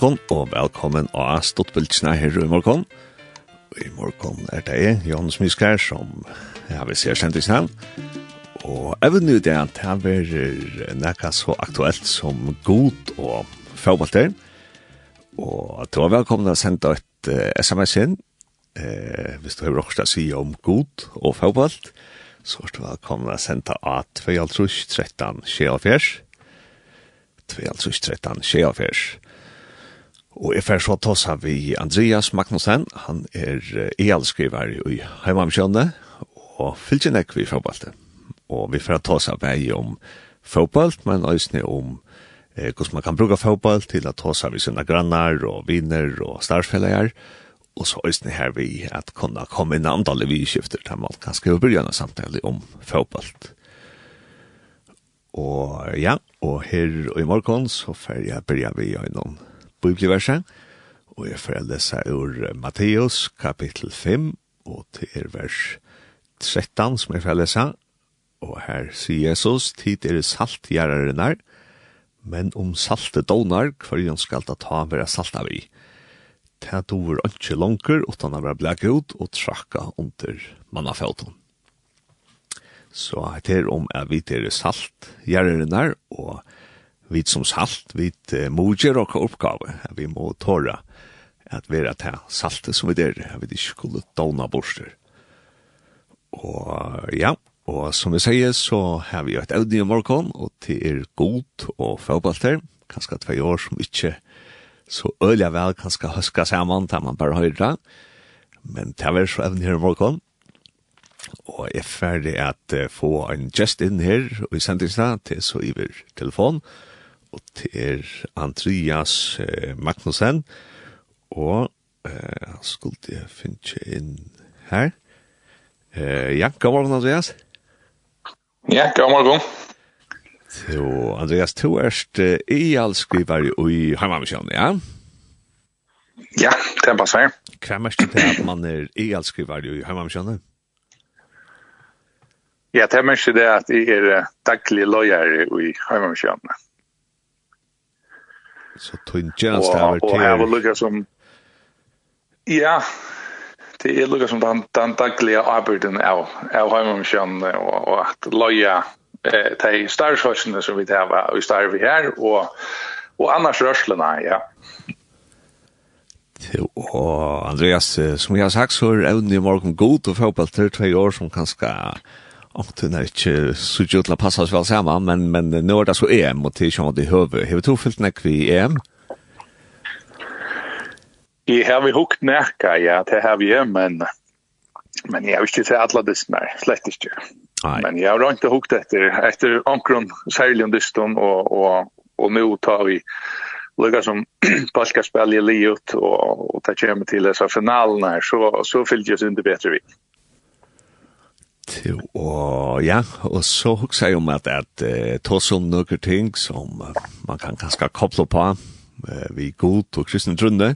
morgon, og velkommen av Stottbildsene her i morgon. I morgon er det jeg, Johannes Myskær, som jeg vil se kjent i snell. Og jeg vil nå det at jeg vil nekka så aktuelt som god og fagbalter. Og du er velkommen til å sende et uh, sms inn, eh, hvis du har råkst å si om god og fagbalt, så er du velkommen til å sende at 2.13.24. 2.13.24. Og jeg får så tossa vi Andreas Magnussen, han er e-alskriver i Heimamkjønne, og fylgjen ek vi fotballte. Og vi får tossa vei om fotballt, men også om eh, hvordan man kan bruke fotballt til å tossa vi sine grannar og viner og starfellegar, og så også her vi at kunne komme inn andre vidskifter til man kan skrive begynne samtale om fotballt. Og ja, og her og i morgen så får jeg begynne vi gjennom bibelverset, og jeg får lese ur Matteus kapittel 5, og til er vers 13 som jeg får lese, og her sier Jesus, tid er salt her, men om salte donar, hver jan skal da ta salt av i Ta dover ikke langer, utan å være blek ut og trakka under mannafjøten. Så her om jeg vet er salt, gjæreren her, og vi som salt, vi moger og oppgave, vi må tåra at vera til saltet som vi der, at vi ikke skulle dåna borster. Og ja, og som vi sier, så har vi jo et audio i morgen, og til er god og fagbalter, kanskje tvei år som ikke så øyla vel kanskje høska saman, da man bare høyra, men det er så evne her i morgen, og er ferdig at få en gest inn her, og i sendingsna til så iver telefon, og og det er Andreas eh, Magnussen, og eh, han skulle jeg finne inn her. Eh, ja, god morgen, Andreas. Ja, god morgen. Så, Andreas, du erst eh, i all skriver i Heimamisjonen, ja? Ja, det er bare passer. Hva er mest til at man er i all skriver i Heimamisjonen? Ja, det er mest til at jeg er daglig løyere i Heimamisjonen. Ja. Så tog tjänst här till. Och jag vill som ja, det är lukka som den, den dagliga arbeiden av, av heimomkjønn og, og at loja eh, de starvsvarsene som vi har i starv her og, og annars rørslene, ja. Og Andreas, som jeg har sagt, så er evnen i morgen god og fotball til tve år som kan skal Och det är inte så gjort att passa oss väl samman, men, men nu är det så EM och till Sean i huvud. Har vi tog tofyllt näck vid EM? I har vi hukt näcka, ja, det har vi EM, men, men jag vill inte säga alla dystnar, slett inte. Nej. Men jag har inte hukt efter, efter omkron, särskilt om dystern och, och, och nu tar vi lukka som balkaspel i Liot och, och tar kommer till dessa finalerna, här så, så fyllt jag sig inte bättre vid og ja, og så husker jeg om at, at uh, tås om noen ting som uh, man kan ganske koble på uh, vi god og kristne trunne.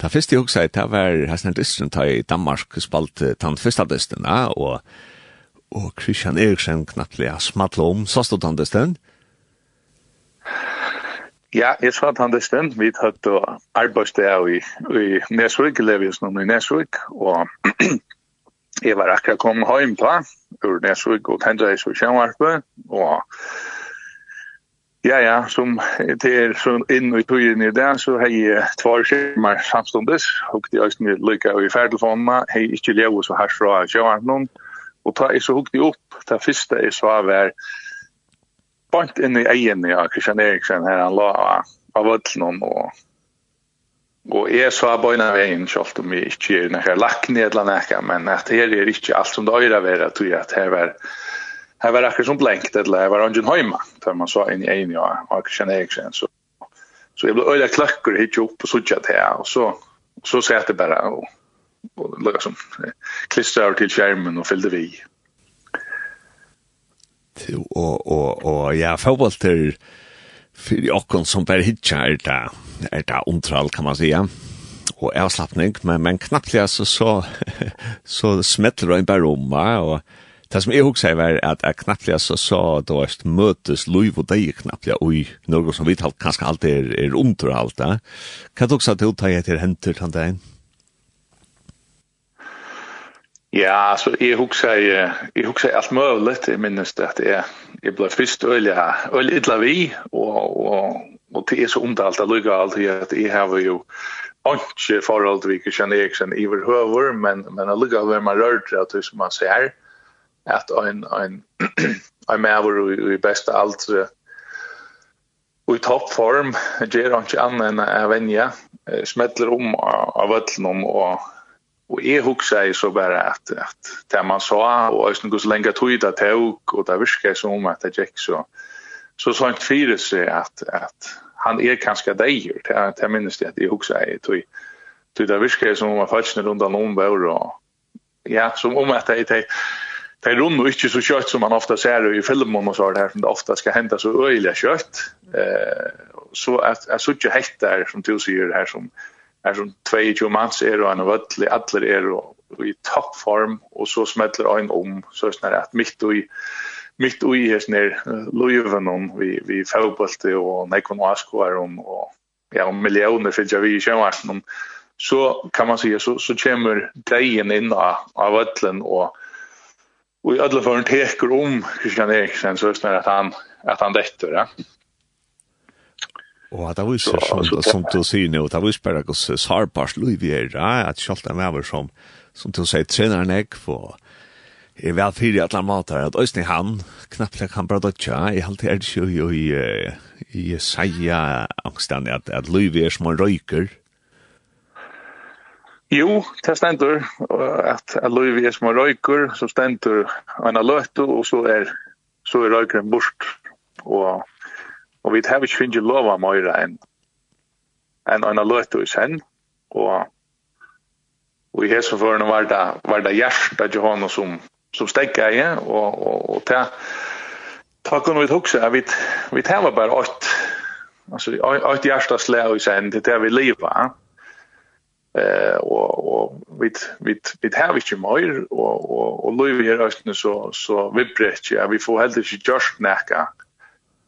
Det første jeg husker jeg, det var Hesner distren ta i Danmark spalt uh, den første dysten, ja, og, og Christian Eriksen knapt ja, smattle om, så stod han dysten. Ja, jeg sa at han dysten, vi tatt og arbeidsdag i, i Nesvik, lever i Nesvik, og jeg var akkurat kommet hjem på, ur Nesvig og Tendreis i Kjernvarpe, og Ja, ja, som det er så inn i togjen i det, så har jeg tvær skjermer samståndes, og de har også mye i ferdelfonene, har jeg ikke levet så her fra kjøren og ta jeg så hukte opp, det første jeg så var bant inn i egen, ja, Christian Eriksen her, han la av vøtlen, og Og jeg sa bøyna veien, selv om vi ikke er nekker lakne eller nekka, men at her er ikke alt som det øyre vera, tror jeg at her var, her var akkur som blenkt, eller her var ungen høyma, da man så inn i en ja, og kjenner jeg ikke, så, så jeg ble øyre kløkker hit opp og sutja til her, og så, og så sier jeg bare, og, og liksom, klistret over til skjermen og fyllde vi. Og, og, og, ja, fotball til, fyrir okkon som bare hitjar det er det ontral, kan man säga. Och avslappning, men, men knappt så, så, så smätter det bara om. Och det som jeg husker er at jeg knappt så så då ett møtes liv og deg knappt jag og noe som vi talt kanskje alltid er, är, är omtral. Kan du också ta ut det etter henter til deg? Ja, så jeg husker, jeg husker alt mulig, jeg minnes det at jeg, jeg ble først øyelig, øyelig idla vi, og, og, og det er så omtalt at lukka alt i at jeg har jo ikke forhold til vi ikke kjenner Eriksen i vår høver, men, men at lukka hver man rørt at det som man ser at en, en, en maver i beste alt i toppform gjør han ikke annet enn jeg venja smettler om av vøtlen og Og jeg husker jeg så bare at, at det man sa, og jeg synes lenge tog det tog, og det virker som at det gikk så, så sa han fyra sig att att han är kanske där det det inte minst det jag också är tog tog det viskar som man fattar runt om vår ja som om att det är Det rundt og ikke så kjøtt som man ofta ser i filmen og så där som det ofta ska hända så øyelig kjøtt, Eh så att att så helt där som du ser här som är som 22 manns er og en völl alla är och i toppform och så smäller øyn om så snarare att mitt og i mitt ui her snir om vi, vi fagbolte og nekon og askoar om og ja, om millioner fyrir vi i kjømarten så kan man sige, så, så kommer dejen inn av, av ötlen og Og i alle fall teker om Christian Eriksen så snarare at han at han detter ja. Og at det viser som, så, som du sier nå, det viser bare hos Sarpars Louis Vieira, at selv om med som, som du sier, trener han ikke for er vel fyrir alla matar at Øystein han knapple kan bara dotja i halti er sjú jo i i seia angstan at at Louis er små røyker Jo, det stendur at at Louis er små røyker så stendur ein løttu og så er så er røykeren bort og og vi har ikke finnet lov av Møyre enn enn en løttu i sen og og i hesen var det var det hjertet til som som stegger i, og, og, og ta, ta kunne vi huske at vi, vi tar bare åt, altså åt hjerteslag i sen, det er vi livet, eh og, och vid vid vid här vi mer og, og, och lever här östen så så vi brett ja vi får heller inte just näka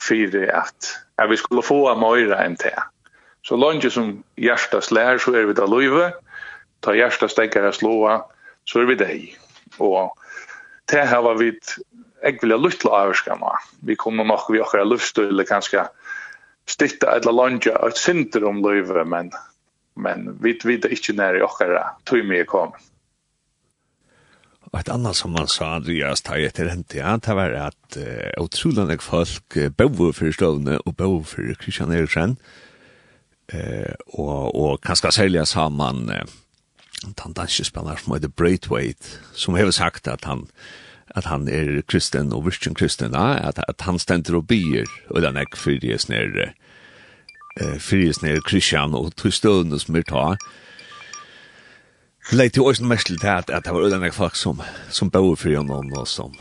för at, at vi skulle få mer enn det. Så långt som hjärtat slår så er vi da lever. Ta hjärtat stäcker att slåa så er vi där. Och det här var vi jag vill lutla avskama. Vi kommer nog vi har lust eller kanske stitta eller lunge ett center om löve men men vi vet inte när jag har tog mig kom. Och ett annat som man sa Andreas tar ju till rent ja det var att uh, otroligt folk uh, bo för stövne och bo för Christian Eriksen Eh och och kanske sälja samman uh, den danske spelaren som heter Braithwaite, som har sagt at han, at han er kristen og virkelig kristen, ja, at, at han stender og bier, og den er fyriges nere, eh, fyriges nere kristian og tøystøvende som er ta, Leit jo også mest til at, at det var ødene folk som, som bor for gjennom og som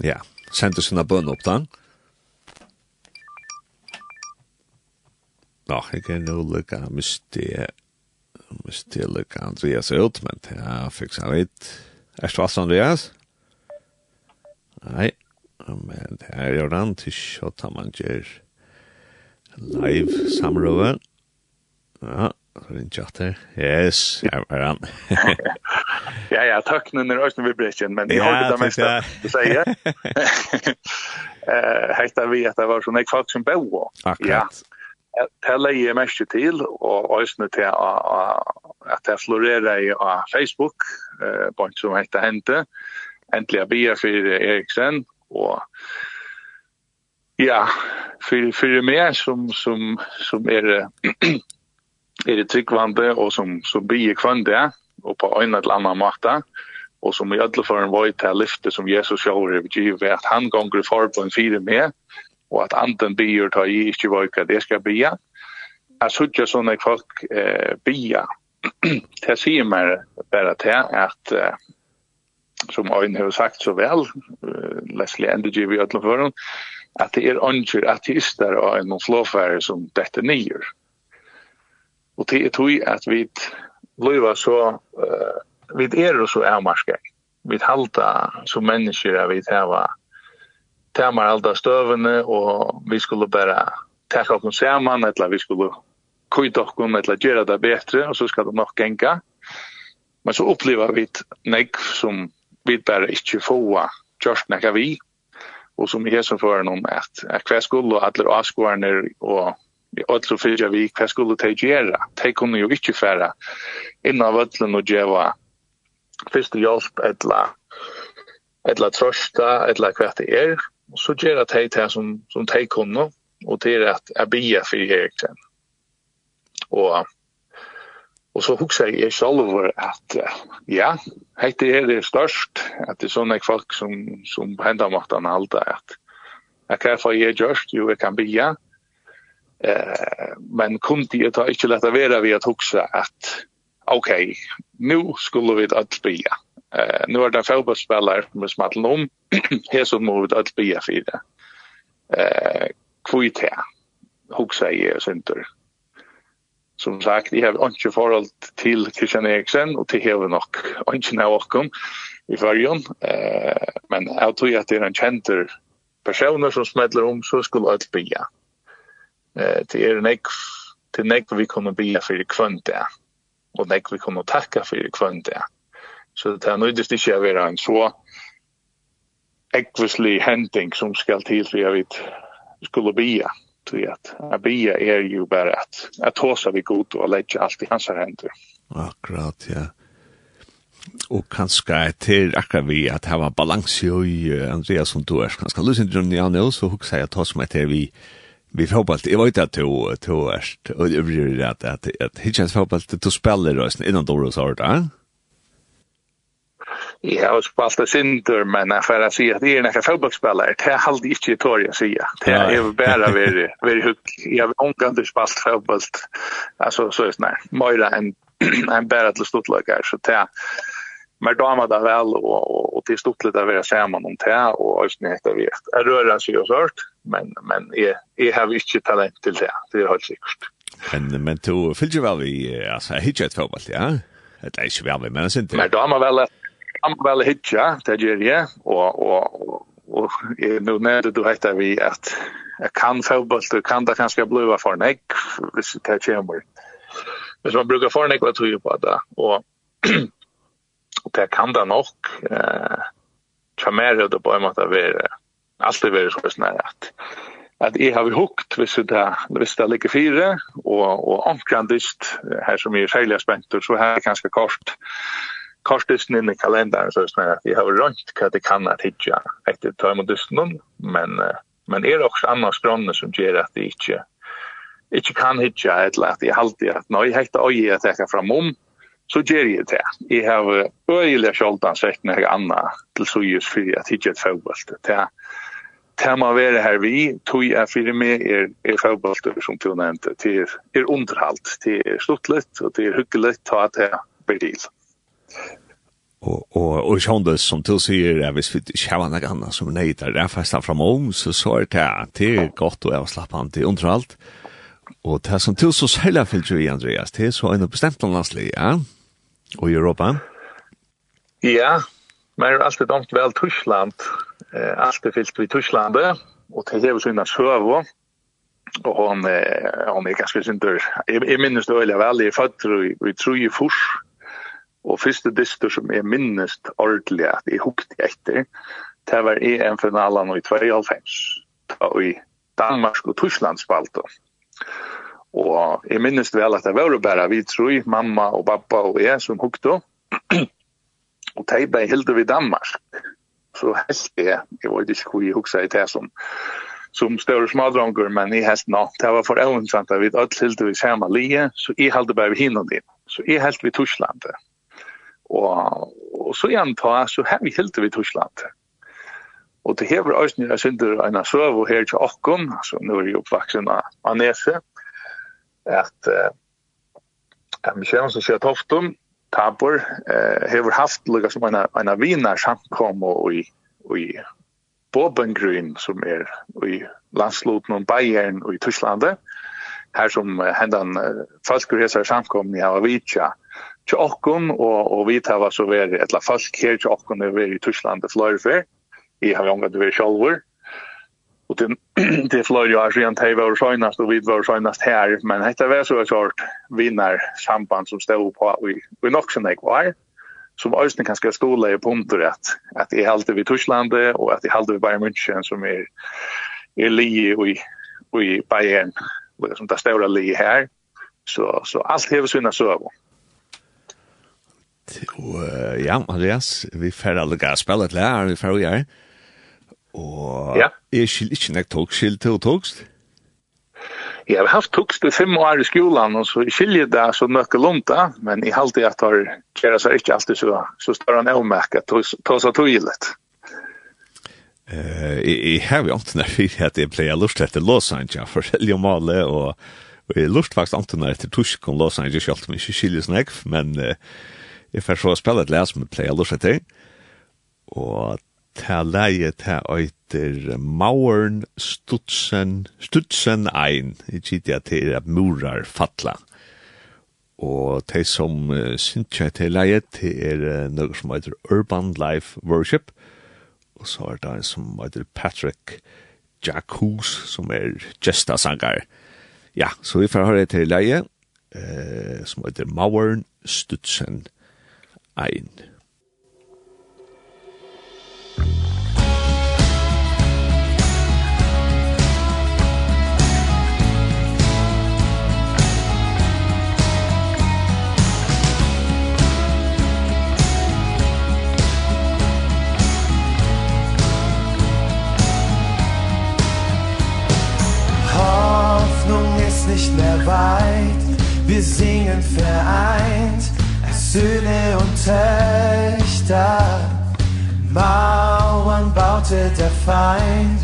ja, sendte sina bønn opp den. Nå, jeg kan jo lukke miste måste till Andreas ut, men ja, fikk seg litt. Er det fast Andreas? Nei, men det er jo den till att man gjør live samråve. Ja, så er det chatter. Yes, jag er han. ja, ja, töknen är också vibration, men jeg har ikke det meste å si. Eh, vi at det var sånn, jeg kvart som bo. Akkurat. Det leier jeg mest til, og også til at jeg florerer i Facebook, på en som heter Hente, endelig er bia for Eriksen, og ja, for, for meg som, som, som er, er tryggvande, og som, som bia kvande, og på en eller annen måte, og som i alle for en vøy til lyfte som Jesus sjåver i givet, at han gonger i forbund fire med, og at anden byr tar i ikke vøyka det skal bya. Jeg sutja sånn at folk eh, bya. det sier meg bare til at eh, som Øyne har sagt så vel, uh, Leslie Endergy vi har henne, at det er ønsker ateister og en slåfære som dette nyer. Og det er tog at vi løyva så, uh, vi er så avmarske. Vi halta som mennesker at vi hava tämar alda støvene, og vi skulle bare tacka oss samman eller vi skulle kujta oss eller gjøre det bedre og så skal det nok genga. Men så opplever vi ett som vi bare ikke få just nekka vi og som är som för noen at, at hver skulle alle avskårene og i öllu fyrir vi hva skulle de gjøre? De kunne jo ikke fære innan av öllen og gjøre første hjelp etla etla trøsta, etla hva det er. Og så gjør ger det hej som som de kunne, og det er at jeg blir för egentligen. Og, og så husker jeg selv at ja, hej er det størst, at det er sånne folk som som hender mot han allt at jeg kan få ge gjørst, jo jeg kan bli Eh men kunde jag ta inte lätta vara vid att huxa att okej, okay, nu skulle vi att bli. Ja Eh nu är det fotbollsspelare med smattel om här som mot att bli det. Eh kvite. här. Huxa i center. Som sagt, jag har inte förhåll till Christian Eriksen och till Heve nog. Inte när jag i förrjön. Eh, men jag tror att det är en känter personer som smäller om så skulle allt bygga. Eh, det är en ek till nek vi kommer bygga för i kvönt där. Och nek vi kommer tacka för i kvönt där. Så det er nøydest ikke å være en så ekvislig hending som skal til for jeg vet skulle bia. Tror at a bia er jo bare at, at håsa vi god og legge alt i hans hender. Akkurat, ja. Og kanskje til akkurat vi at det var balans i Andreas som du er kanskje lusen til Jan Jans og hukse jeg ta meg til vi vi fotboll jag vet att du du är och det blir att att att hitchas fotboll du spelar rösten innan då så där Jag har spalt det sinter, men jeg får si at det er en fotbollsspelare. Det er har ikke i tår jag säga. Det er bare veldig, veldig hukk. Jeg har omgående spalt fotball, altså så er det sånn, Mera enn en bare til stortlökar. Så det er Men då har det väl og, och, och till stort lite vi ser man om det och ösnen heter vi. Jeg rører seg jo sørt, men, men jeg, jeg har ikke talent til det. Det er helt sikkert. Men, men du fyllt vel väl vi, alltså, jag hittar ett fotboll, ja? Det er ikke vel vi, men det är inte. Men da har man väl anbefale hitja, det gjør jeg, og, og, og, og nå nevnte du heter vi at jeg kan fotball, du kan da kanskje blive for nek, hvis det kommer. Hvis man bruker for nek, hva tror jeg på det, og det kan da nok, eh, tjamer det på en måte være, alltid være så snart at at jeg har hukt hvis det, hvis det ligger fire, og, og omkrandist, her som jeg er særlig spent, så har jeg det ganske kort, korsdysten inn i kalenderen, så er det at jeg har rønt hva det kan at hitja etter ta imot dysten, men, men er det også andre skrønne som gjør at det ikke, ikke kan hitja, eller at jeg alltid at når jeg hekter øye jeg teker framom, så gjør jeg det. Jeg har øyelig sjoldan sett når anna til så just for at hitja et fagbolt. Det er Det må være her vi, tog jeg fire med, er, er fagbolter som du nevnte, til er, er underhalt, det er sluttlet, og til er hyggelig, ta det blir til og og og sjöndes som till sig är vi fick schava några andra som nejtar där fasta framom så så är det det är gott og jag slappar inte under allt och det som till så sälja fyllt ju Andreas det är så en bestämt landslag ja og i Europa. Ja men det är alltid domt väl Tyskland eh alltid fyllt vi Tyskland och det är ju såna sjövor och hon eh hon är ganska synd där jag minns det väl jag är född i tror i fors Og første dyster som jeg minnest ordentlig at jeg hukte etter, det var EM-finalen i 2005, da i Danmark og Tyskland spalte. Og jeg minnest vel at det var bare vi tror, mamma og pappa og jeg som hukte. og de ble hilde ved Danmark. Så helt jeg, jeg var ikke hvor jeg hukte i det som som større smadronger, men jeg helt nå. Det var for øvnsant at vi alle hilde vi samme lige, så jeg hilde bare hinne din. Så jeg helt ved Tysklandet. Og, og så igjen ta, så har vi helt vi Tyskland. Og det hever øyne jeg synder en av søv og her til Akkon, altså nå er jeg oppvaksen av Nese, at uh, eh, Michelle som sier Toftum, Tabor, eh, hever haft lukka som en, en av vina samkom og i, i Bobengrün, som er i landsloten om Bayern og i Tysklandet, her som uh, hendan uh, falskur hesar samkom i Havavitja, til okkun, og, og vi tar så veri, etla folk her til okkun er veri i Tyskland og Fløyrefer, i har jongat det veri sjolvor, og til, til Fløyre og Arsien, de var søgnast og vi var søgnast her, men dette var så et sort vinnarsamband som stod på i, i noksen jeg var, som austan kan skal skola i punkter at, at jeg halte vi Tyskland og at jeg halte vi Bayern München, som er, er li i, i Bayern, som det ståra li her, så, så alt hever sina søvn. Og uh, ja, Andreas, vi får alle gas spela till här, vi får gjøre. Og ja. är skil ikke näck tog skil till togst. Jeg har haft togst i fem år i skolan og så skiljer det så mycket långt men i allt det att har kära sig alltid så så står han omärka ta seg så tydligt. Eh, Jeg har jo ju inte när vi hade playa lust efter Los Angeles för Leo Male och Og jeg lurt faktisk ikke er etter tusk om Los Angeles, selv om jeg ikke skiljer snakk, men uh, Jeg får så spille et læs med play eller så Og ta leie ta øyter Mauern Stutzen Stutzen ein. Jeg kikker til at murar fatla. Og de som uh, synes jeg til leie til er uh, noe som heter Urban Life Worship. Og så er det en som heter Patrick Jacques, som er gesta sangar. Ja, så vi får høre til leie uh, som heter Mauern Stutzen Ein ein. Hoffnung ist nicht mehr weit, wir singen vereint Söhne und Töchter Mauern baute der Feind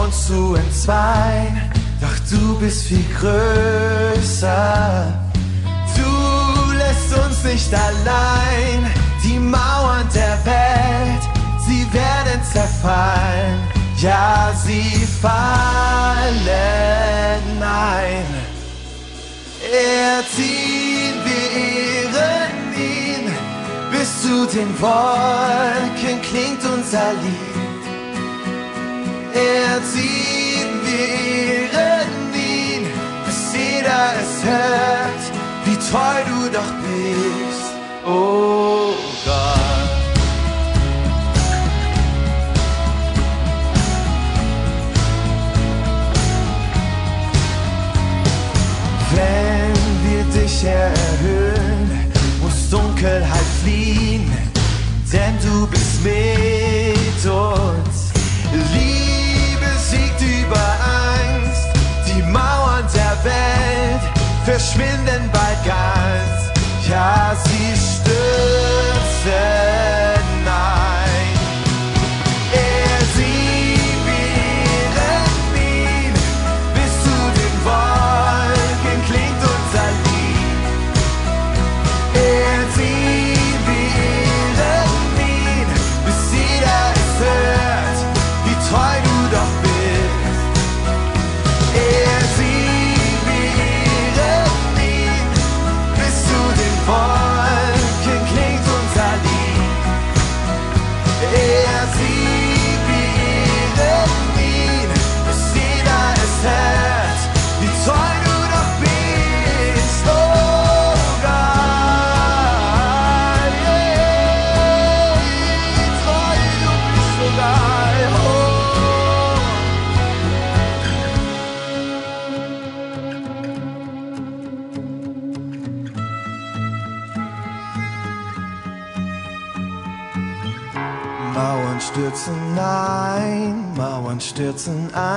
uns zu entzweien. Doch du bist viel größer. Du lässt uns nicht allein. Die Mauern der Welt, sie werden zerfallen. Ja, sie fallen. Ein Er zieht zu den Wolken klingt unser Lied Er zieht wir ehren ihn, bis jeder es hört Wie treu du doch bist, oh Gott. Wenn wir dich erhöhen, muss Dunkelheit fliehen denn du bist mit uns. Liebe siegt über Angst, die Mauern der Welt verschwinden bald ganz, ja sie stürzen. Herzen an.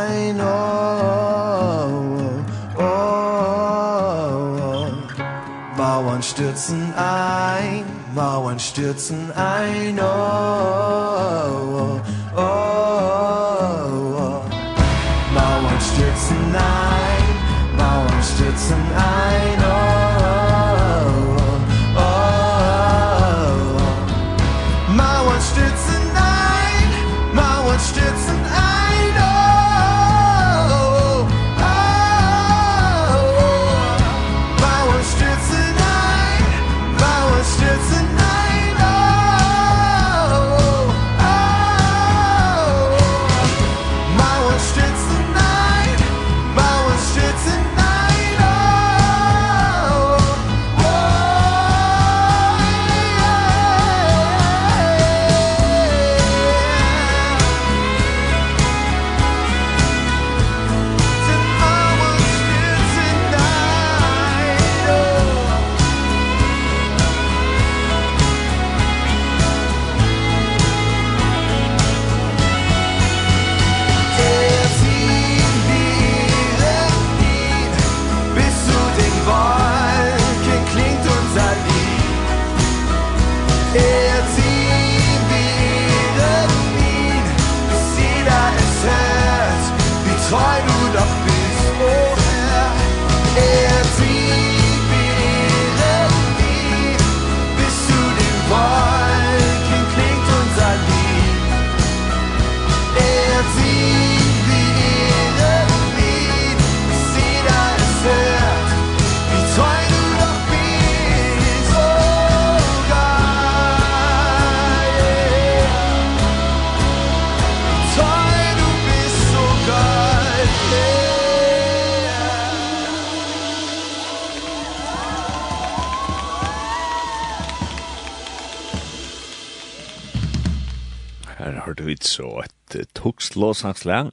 et tuks låsangslæg,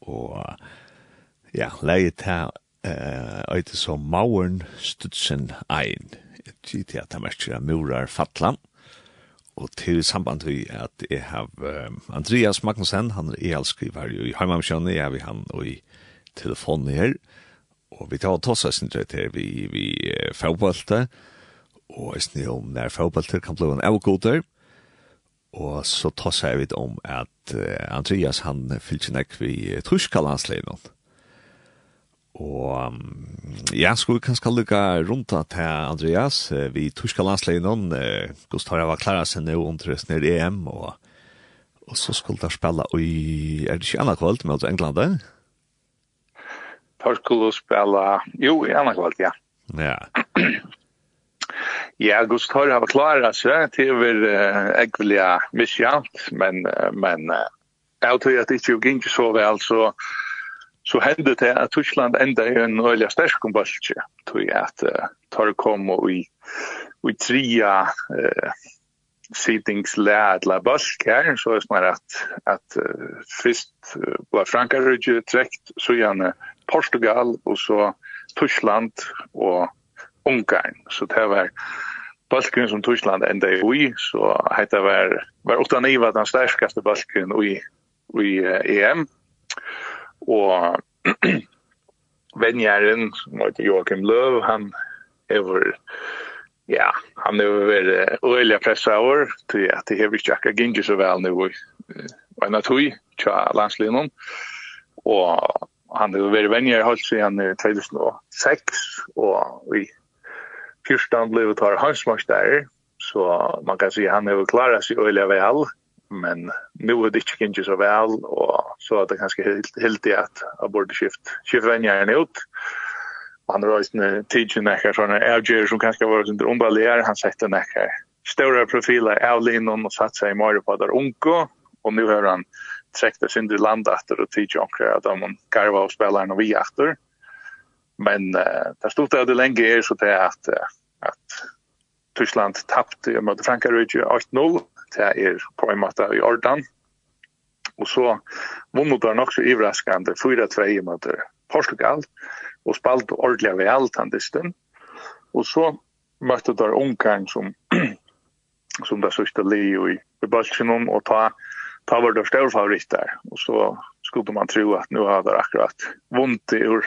og ja, leie her eh øyde so mauren stutsen ein. Git at merkja murar fatlan og til samband við at eg hav Andreas Magnussen han er elskriver jo i heimamsjón ja vi han og i telefonen her. Og vi tar tossa sin her vi vi fotbolta og jeg snig om når fotbolta kan blóa ein avgoder Og så tar jeg vidt om at Andreas han fyllt nekk vi truska landsleien. Og ja, skulle vi kanskje lukka rundt til Andreas vi truska uh, Gustav var klara seg nå under snir EM og og så skulle de spela i, er det ikke annet kvalt med England der? Der skulle spela, jo, i annet kvalt, ja. Ja. Ja, August Torre har klarat sig till över äggvilliga missjant, men, men jag tror att det inte gick så väl så så hände det att Tyskland ända i en öliga stärsk om Tror jag att uh, kom och i, i trea uh, sidningslädla Bölsche så är det snarare att, att uh, först uh, var Frankrike direkt, så gärna Portugal och så Tyskland och Ungarn. Så det var balken som Tyskland enda i ui, så heita var, var åtta niva den stærkaste balken ui, ui EM. Og venjaren, som heter Joachim Löv, han er ja, han er vært øyelig pressa over til at det hever ikke akkurat ginger så vel nu i en av tog tja landslinjen. Og han er vært venjar holdt siden 2006, og vi Kirsten blev tar hans där så man kan säga han har klarat sig öliga väl men nu är det inte kanske så väl och så att det kanske helt helt i att abort skift skift vänjer ut han har ju tidsen där såna avgör som kanske var under ombalär han sätter näka stora profiler Avlin och satsa i Mario på där unko. och nu har han träckt sig in i landet och tidsen att de garvar och spelar och vi efter Men uh, det stod det lenge er så det at, at Tyskland tappte mot Frankrike 8-0. Det er på en måte i Ordan. Og så vunnet det nok så iverraskende 4-2 mot Portugal og spalt ordentlig ved alt han distan. Og så møtte der Ungarn som, som det sørste li i, i Balkanon, og ta, ta var der større favoritter. Og så skulle man tro att nu har det akkurat vunnit ur,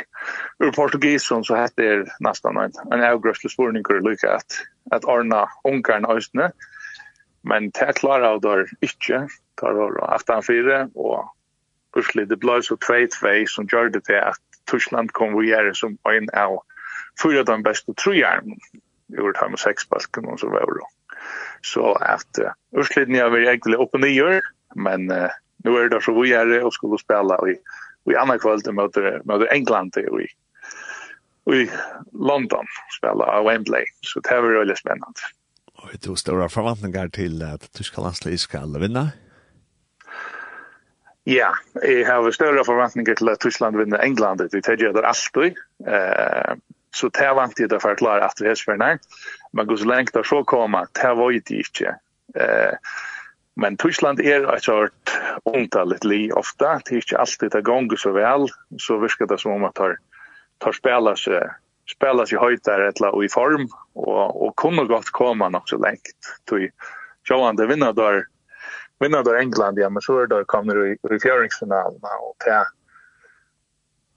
ur portugisen så hette det nästan en, en avgröslig spårning och lycka att, att ordna ungarna östene. Men det klarar det inte. Det var aftan fyra och Ursli, det blev så 2-2 som gjorde det till att Tyskland kom och gjorde som en av fyra av de bästa trojärmen ur här med sexbalken och så var det. Så att uh, Ursli, ni har varit egentligen upp och nio men uh, nu är det så vi är och skulle spela i i andra kvällen mot mot England i i London spela av Wembley så det var väldigt spännande. Och det var stora förväntningar till att tyska landslaget ska vinna. Ja, jeg har større forventninger til at Tyskland vinner England. Vi tenker det alltid. Eh, så det vant jeg derfor klare at vi er Men hvordan lengt det så kommer, det var det ikke. Eh, Men Tyskland er et sort ondtallet li ofta, det er ikke alltid det gonger så vel, så virker det som om at tar, tar spela seg spela sig höjtar etla och i form och och kommer gott komma nog så långt. Tui Johan de vinner där vinner England ja men så är det kommer i i fjärdingsfinalen och ta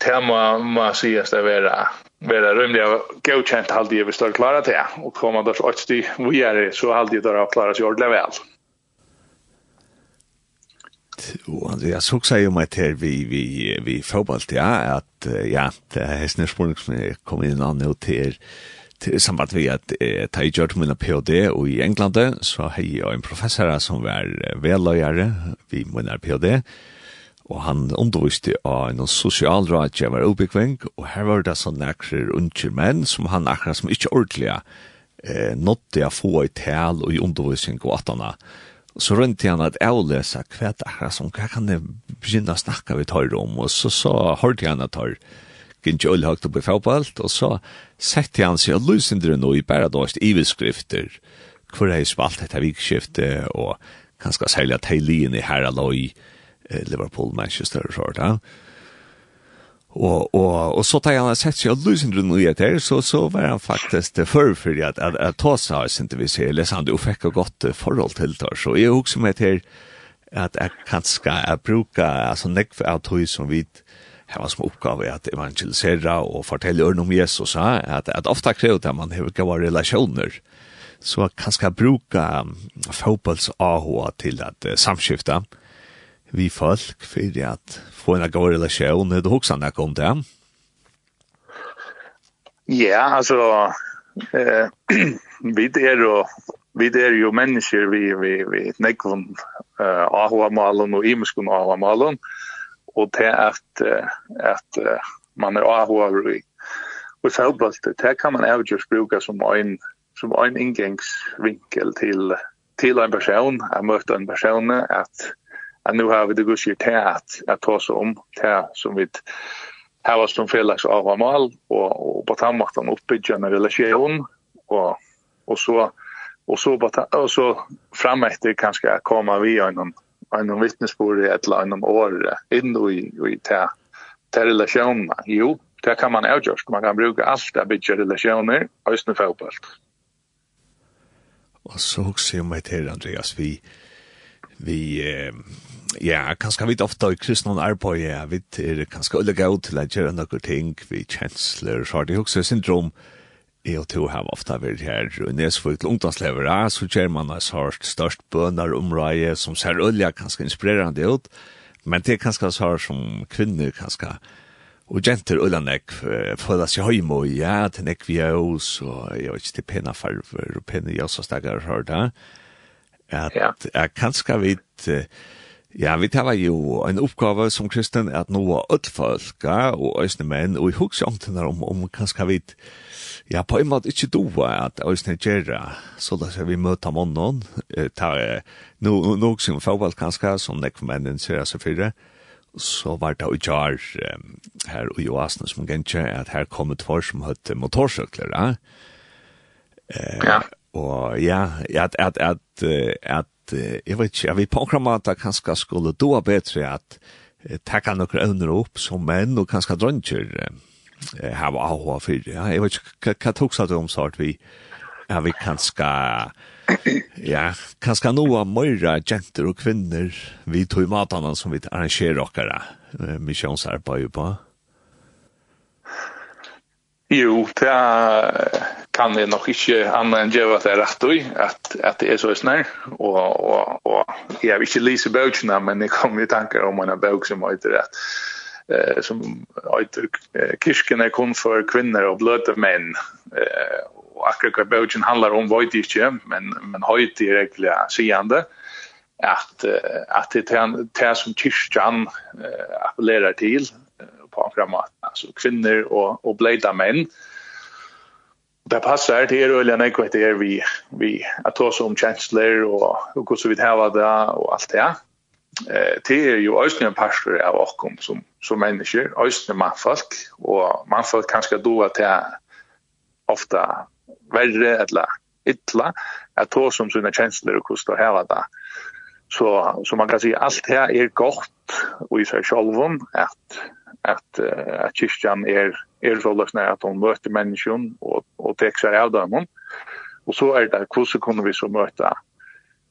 tema man ser att det vara vara rymliga alltid halde vi står klara till och komma det så att vi är så halde där klara sig ordentligt väl. Og Andreas så sig jo meg til vi vi vi fotboll ja at ja det er är spørsmål som kom inn an og til, til samband vi at eh, ta i gjørt min PhD og i England så har jeg en professor som var velløyere vi min PhD og han underviste av en sosialrådgiver oppbyggving, og her var det sånn nærkere unger menn som han akkurat som ikke ordentlig eh, nådde å få i tal og i undervisning og at atana så rundt igjen at jeg avløse hva det er som hva kan det begynne å snakke vi tar om og så så hørte han at han ikke øl høyt oppe i fotballt og så sette han seg og løsende nå i bare da i beskrifter, hvor jeg spalt etter vikskiftet og kanskje særlig at heiligene i herraløy Liverpool, Manchester og sånt. Ja. Og, og, och så tar han sett seg og lösen den nya där så så var han faktiskt det för för att att, att ta sig har inte vi ser läs han du fikk et gott forhold til det. så är också med til att jeg kan ska jag bruka alltså neck för att hus som vid här var som at att evangelisera och fortälja om Jesus så att att ofta krävt att man har goda relationer så kan ska bruka fotbolls til till att samskifte vi folk för att få en god relation. Du huxar när kom det? Ja, alltså eh vi är då vi är ju människor vi vi vi nekvon eh ahwa malon och imskon ahwa malon och det att att man är ahwa vi och självbast det kan man avgjort bruka som en som en ingångsvinkel till till en person, att möta en person att at nu har vi det gus til at at ta oss om det som vi har oss som felags av og mal og, og på tammakten uppbygga en relasjon og, og så og så bara och så framåt kanske komma vi en en et eller annet år inn i i ta til relasjonene. jo det kan man avgöra man kan bruke alt det bygge relasjoner, og just nu fotboll Och så också om til, Andreas vi vi eh, ja, kanskje vi ofte i kristne arbeid, ja, vi er kanskje alle gav til å gjøre noen ting, vi kjensler, så har det også syndrom, jeg og to har ofte vært her, og nesfor til ungdomslever, så gjør man en sort størst bønner omrøye, som ser olja kanskje inspirerende ut, men det er kanskje så som kvinner kanskje, og jenter olja nek, føler seg høymo, ja, til nek vi er hos, og jeg vet ikke, til pena farver, og pena jøsastegger, har det, at, ja. at kanskje vi, uh, Ja, vi tar jo en oppgave som kristen at nå er ødt folka og øsne menn, og i hukse om, om om kanskje vi, ja, på en måte ikke doa at øsne gjerra, så da skal vi møte månen, ta no, noe som fagvalg kanskje, som nekk menn ser seg fyrre, så var det jo jar her i Oasen som gjenkje at her kom et for som høtte motorsøkler, ja? Eh, ja. Og ja, at, at, at, at jag vet ikke, jeg vil på några måta kanskje skulle doa bedre at att tacka noen øvner opp som menn og kanskje kanske dröntjer her var AHA för ja, jeg vet ikke, hva tok seg det om så att vi ja, vi kanskje, ja, kanskje noe av mörra jenter og kvinner vi tog i matene som vi arrangerer dere, och misjonsarbeid på. Jo, det er, kan det nok ikke annet enn gjøre at det er rett og at, at det er så snær. Og, og, og jeg vil ikke lise bøkene, men jeg kommer i tanker om en bøk som heter at eh som heter Kirken er kun for kvinner og bløte menn. Eh og akkurat hva bøken handlar om vet jeg ikke, men men høyt er egentlig sigende at at det er det som kirken appellerer til på akkurat måte. Altså kvinner og og bløte menn. Eh det passar till er öliga när det är vi vi att ta som chancellor och och hur så vi har det och allt det. Eh det är ju också pastor av och kom som som människor, också man folk och man folk kanske då att det ofta värre eller illa att ta som sina chancellor och kosta här det. Så så man kan säga allt här är gott och i sig självom att att att kyrkan är er så lösna att hon möter og og tek seg av dem. Og så er det hur kunne vi så møte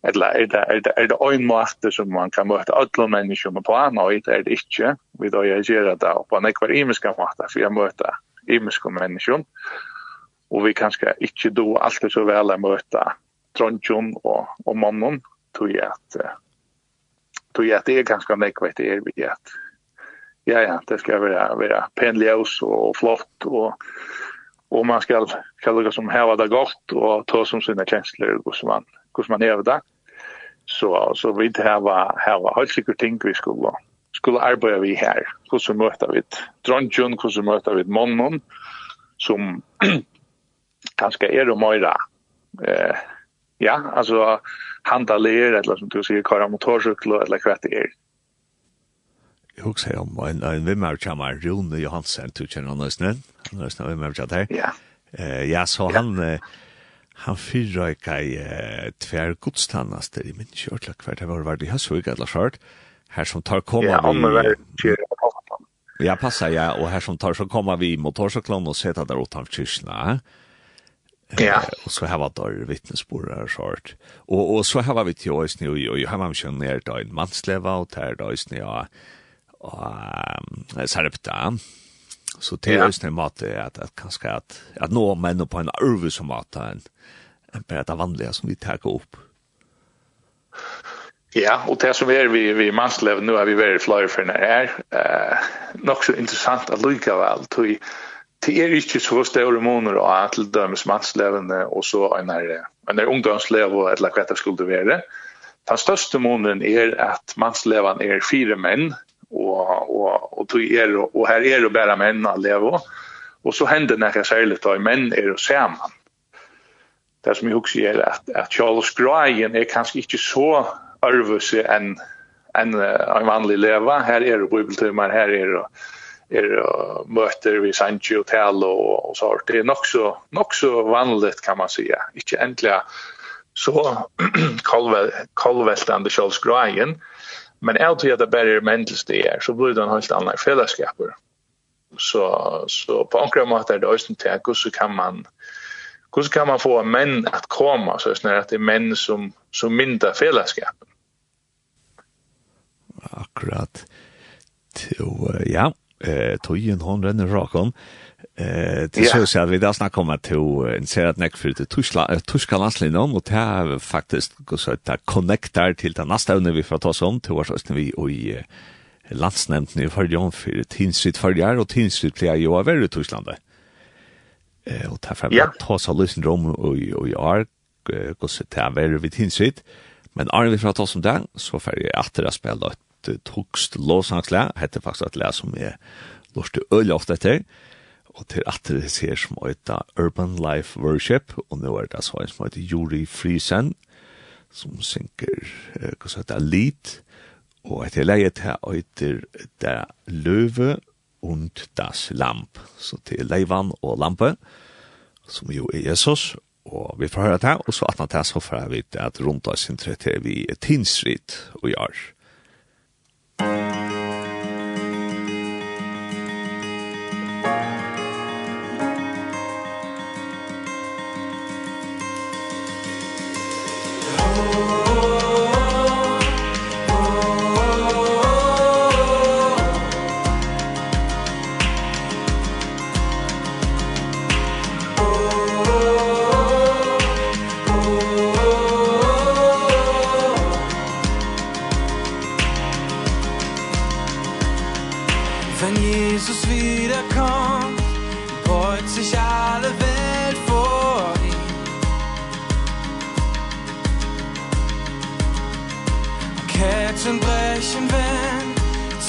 eller er det er det er det en måte som man kan møte alle människor på en og det är det ikke. vi da jag gör det på en ekvar imiske måte for jeg møter imiske människor og vi kanske ikke do alltid så vel att møte trontjon og, og mannen tror jeg at tror jeg at det er ganske mycket det er vi at ja, ja, det ska vara, vara penljus och flott och och man ska ska det som här det gott och ta som sina känslor och som man hur man är där Så så vi inte här var här var helt säkert ting vi skulle skulle arbeta vi här. Hur så möter vi drunjun hur så möter vi mannen som kanske är det mera eh ja, alltså handlar eller som du säger köra motorcykel eller kvätt är. Jeg husker om en, en vimmer som er Rune Johansen, du kjenner han nøysene. Han nøysene vimmer som er Ja. Eh, ja, så han, ja. han fyrrøyka i uh, tver godstannaster i min kjørtla hvert. Det var vært i høstvig, eller skjørt, Her som tar koma ja, vi... Ja, han Ja, passa, ja. Og her som tar så koma vi i motorsyklen og seta der utenfor kyrkina, Ja. Og så har vi der vittnesbord og svart. Og, og så har vi til Øysne, og, og har man vi kjønner da en mannsleva, og der da Øysne, ja og Sarepta. Så det er også en måte at, at kanskje at, at nå menn på en arve som måte enn en bare det vanlige som vi tar opp. Ja, og det som er vi, vi mannslev nå er vi veldig flere for når er eh, nok så interessant at lykke av alt. Det er ikke så større måneder å ha til dømes mannslevene og så en, her, en her ungdomslev og et eller annet skulle være. Den største måneden er at mannsleven er fire menn, och och och tog er och här är det bara män alltså och så händer när jag säger lite män är det man det som jeg husker er at, at Charles Greyen er kanskje ikke så arvøse enn en, en vanlig leva. Her er det bibeltimer, her er det er møter vi Sanchi og Tal og, og så Det er nok så, nok så vanligt kan man säga. Ikke endelig så kolveltande Charles Grayen Men jeg tror at det bare er mentalt det er, så blir det en helt annen fällskap. Så så på några måte er det også til hur så kan man hvordan kan man få menn at komme, så snarare at det er menn som som mindre fällskap. Akkurat. Så ja, eh tojen hon renner rakan. Eh, det så ser vi där snacka om att en ser att näck för det tuschla tuschka landslinjen om och här faktiskt går så att connectar till den nästa när vi får ta oss om. Till vars vi och i landsnämnden i för om för tinsvitt förra år och tinsvitt flera ju över i Tyskland. Eh och därför att ta så lyssnar om och och jag går så där väl vi tinsvitt. Men Arne vi får ta oss om där så får jag att det spela ett tokst låsangsla heter faktiskt att läsa som är lust öl ofta det og til at det ser som øyta Urban Life Worship, og nå er det så en som øyta Juri Friesen, som synker, hva som heter Lid, og etter leie til øyter det løve und das lamp, så til leivan og lampe, som jo er Jesus, og vi får høre det, og så at han tar så får vi at rundt oss inntrykk vi tinsrit og gjør.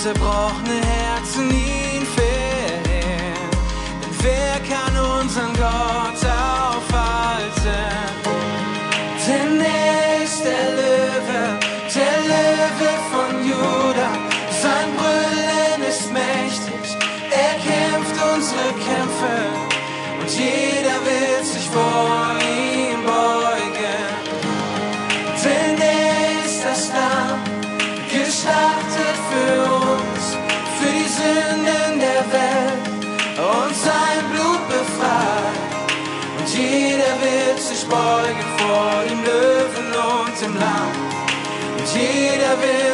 zerbrochene Herzen ihr smøgen for din løven om til land. Men tid er ved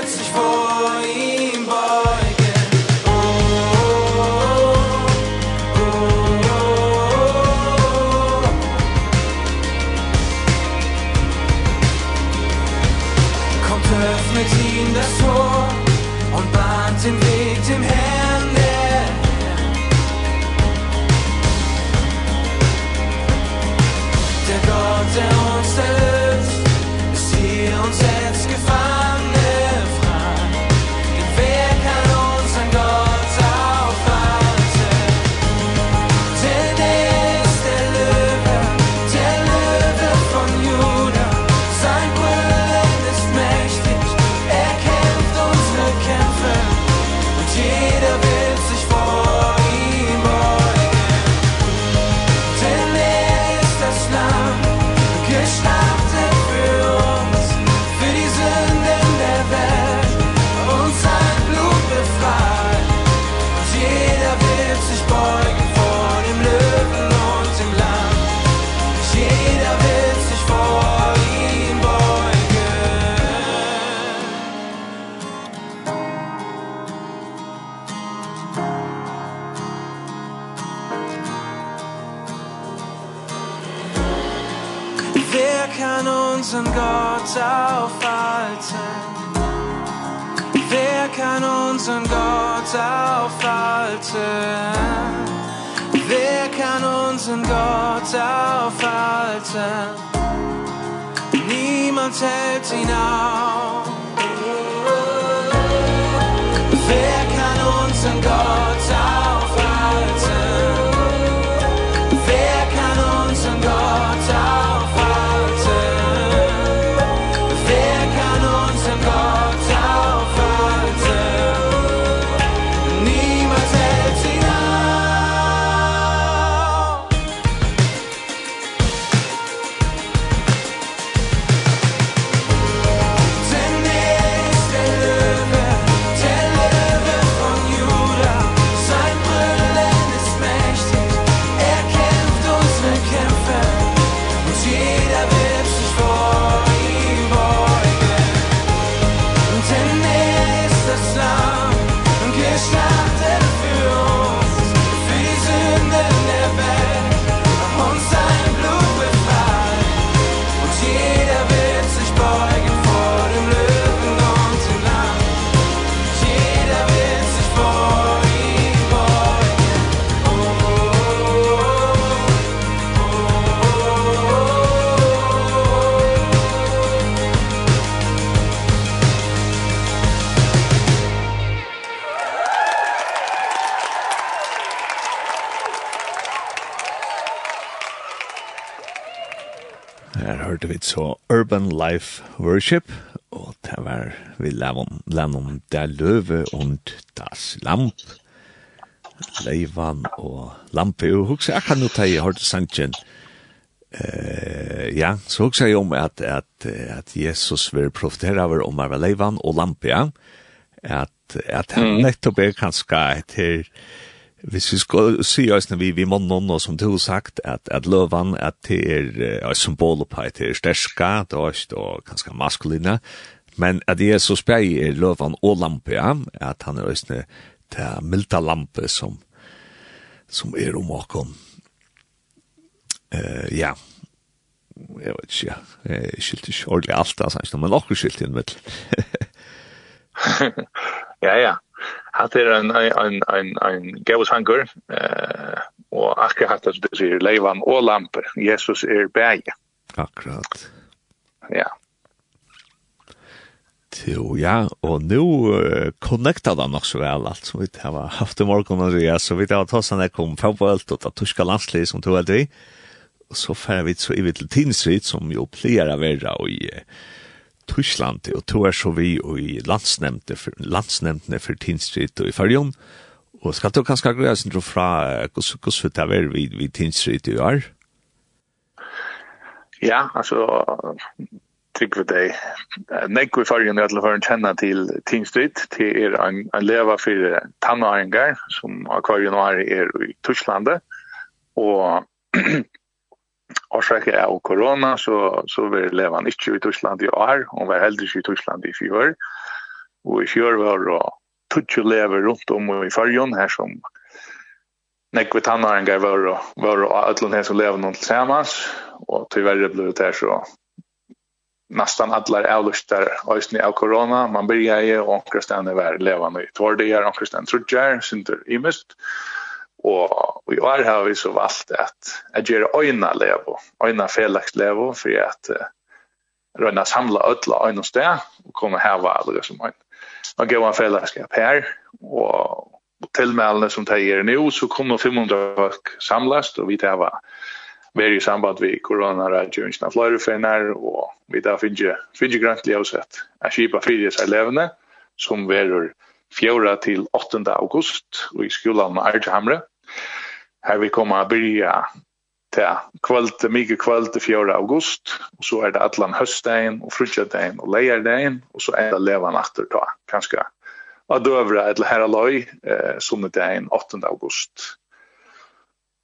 Worship, og det var vi land om det løve og das lamp. Leivan og lampe, og hukse, jeg kan jo ta i hørte sannsjen, uh, ja, så hugsa jeg om at at at Jesus vil profetera over om Arva Leivan og lampe ja? At at han nettopp er kanskje til her Hvis vi skal si oss når vi, vi må noen og som du har sagt, at, at løven at det er et symbol på at det er sterska, det er ikke og ganske maskuline, men at Jesus spør så er løven og lampe, ja, at han er også det er milda lampe som, som er om åkken. Uh, ja, jeg vet ikke, ja. jeg skilte ikke ordentlig alt, altså, men også skilte inn, med. ja, ja, hatt er en, en, en, en gavus hangur, eh, og akkurat hatt det sier leivan og lampe, Jesus er bæge. Akkurat. Ja. Jo, ja, og nå uh, connecta det nok så vel alt som vi har haft i morgen, og ja, så vi har tatt sånn jeg kom fra på alt, og det tyska landslid som tog alt og så færre vi så i vitt til tinsvitt, som jo pleier å være i uh, Tyskland, og to er så vi i landsnemndene for Tinstrit og i Farjon, og skal du kanskje greie sin fra hvordan det er vi, vi Tinstrit i år? Ja, altså, tykker vi det. Nekk vi fargen er alle for en kjenne til Tinstrit, til er en, en leva for tannåringer, som akvarien er i Tysklandet, og årsaker av korona, så, så var Levan ikke i Tyskland i år, hun var heller ikke i Tyskland i fjør, og i fjør var det tutsi lever rundt om i fargen her som nekve tannarengar var, var og ætlun her som lever noen til samans, og tyverre ble det her så nästan alla avlustar ösni av corona man börjar ju och kristan är väl levande i två dagar och kristan tror jag synd imist Og i år har vi så valgt at jeg gjør øyne levo, øyne felaks levo, for at uh, røyne samla ødla øyne sted, og komme var alle som øyne. Og gav en felakskap her, og tilmeldene som det gjør nå, så kommer 500 folk samlast, og vi tar hva veri i samband vi koronaradjøringene av fløyreferner, og vi tar finne, finne grøntlig avsett er kjipa fyrir seg levende, som verur 4 til 8. august, og i skolan med Arjehamre. Här vi kommer att börja till kvöld, mycket kvöld 4 august. Och så är det Atlan höstdagen och frutjadagen och lejardagen. Och så är det levan efter då, kanske av dövra eller herra loj, eh, som 8 august.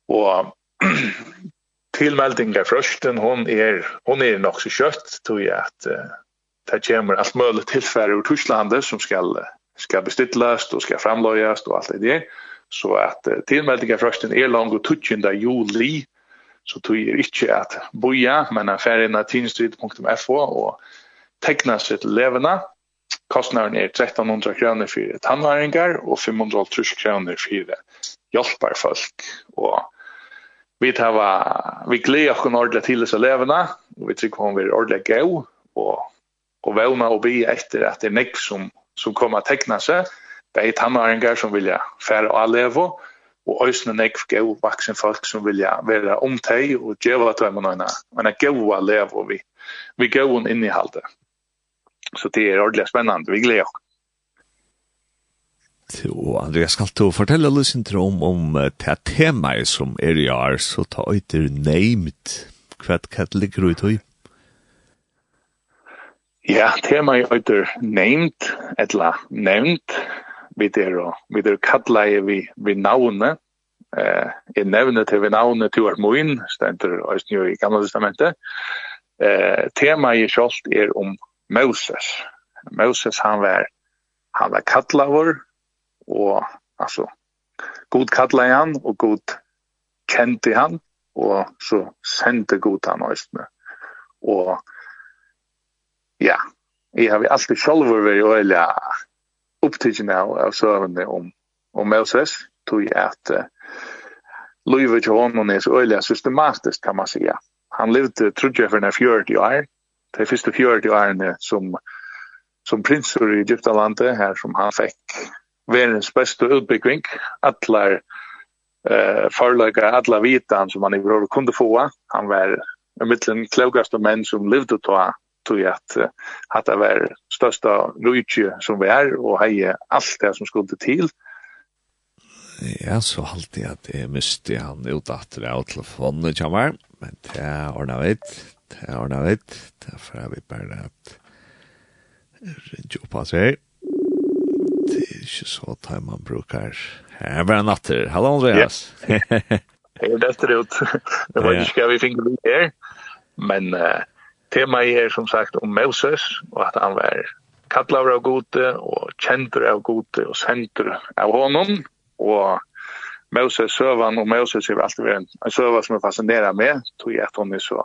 Och tillmeldingar frösten, hon är, hon är nog så kött, tror jag att eh, det kommer allt möjligt tillfälle ur Tyskland som ska, ska beställas och ska framlöjas och allt det där. Så at uh, tilmeldingafrøsten er langt og 20. juli, så tog er ikke at boja, men er ferdig av tinstrid.fo og tekna seg til levende. Kostnaden er 1300 kroner for tannværingar og 500 kroner for hjelparfolk. Og vi tava vi gleder oss ordentlig til disse levende, og vi tror hun vi ordentlig gau og og vevna og bi etter at det er nek som som kommer tekna seg bei tannåringar som vilja færa og levo, og òsne nekv gau vaksin folk som vilja vera omtei og djeva at vem og nøyna, men er gau a vi, vi gau un inni halde. Så det er ordelig spennande, vi gleder oss. Og Andreas, skal du fortelle litt om, om det temaet som er i år, så ta øyter neimt. Hva ligger du i Ja, temaet øyter neimt, etla nevnt, vi der vi der kallar vi vi navne eh i nevne til vi navne til vårt moin stendur eisini i gamla testamentet eh tema i skolt er om Moses Moses han var han var kallar og altså god kallar han og god kjente han og så sendte god han eisini. Og ja Jeg har alltid selv vært veldig upptidgen av, av sövende om, om Moses tog jeg at uh, livet til honom er så øyelig systematisk, kan man säga. Han levde, trodde jeg, for den 40 år. Det är första 40 åren som, som prinser i Egyptalandet her som han fikk världens bästa utbyggning. Allar eh förlaga alla vitan som han i bror kunde få. Han var en mitten klokaste män som levde då tog att hata var största rujtje som vi var och heje allt det som skulle till ja, så halte jeg at jeg miste han ut at det av telefonen kommer, men det er ordnet vidt, det er ordnet vidt, derfor er vi bare at ringe opp av seg. Det er ikke så tar man bruker. Her er bare natter. Hallo Andreas. Ja. Hei, det er det ut. Det var ikke hva vi fikk det her, men uh, Tema er som sagt om Moses og at han var kallar av gode og kjentur av gode og sentur av honom og Moses søvan og Moses er alltid vært en søvan som er fascinerar meg tog jeg at hon er så,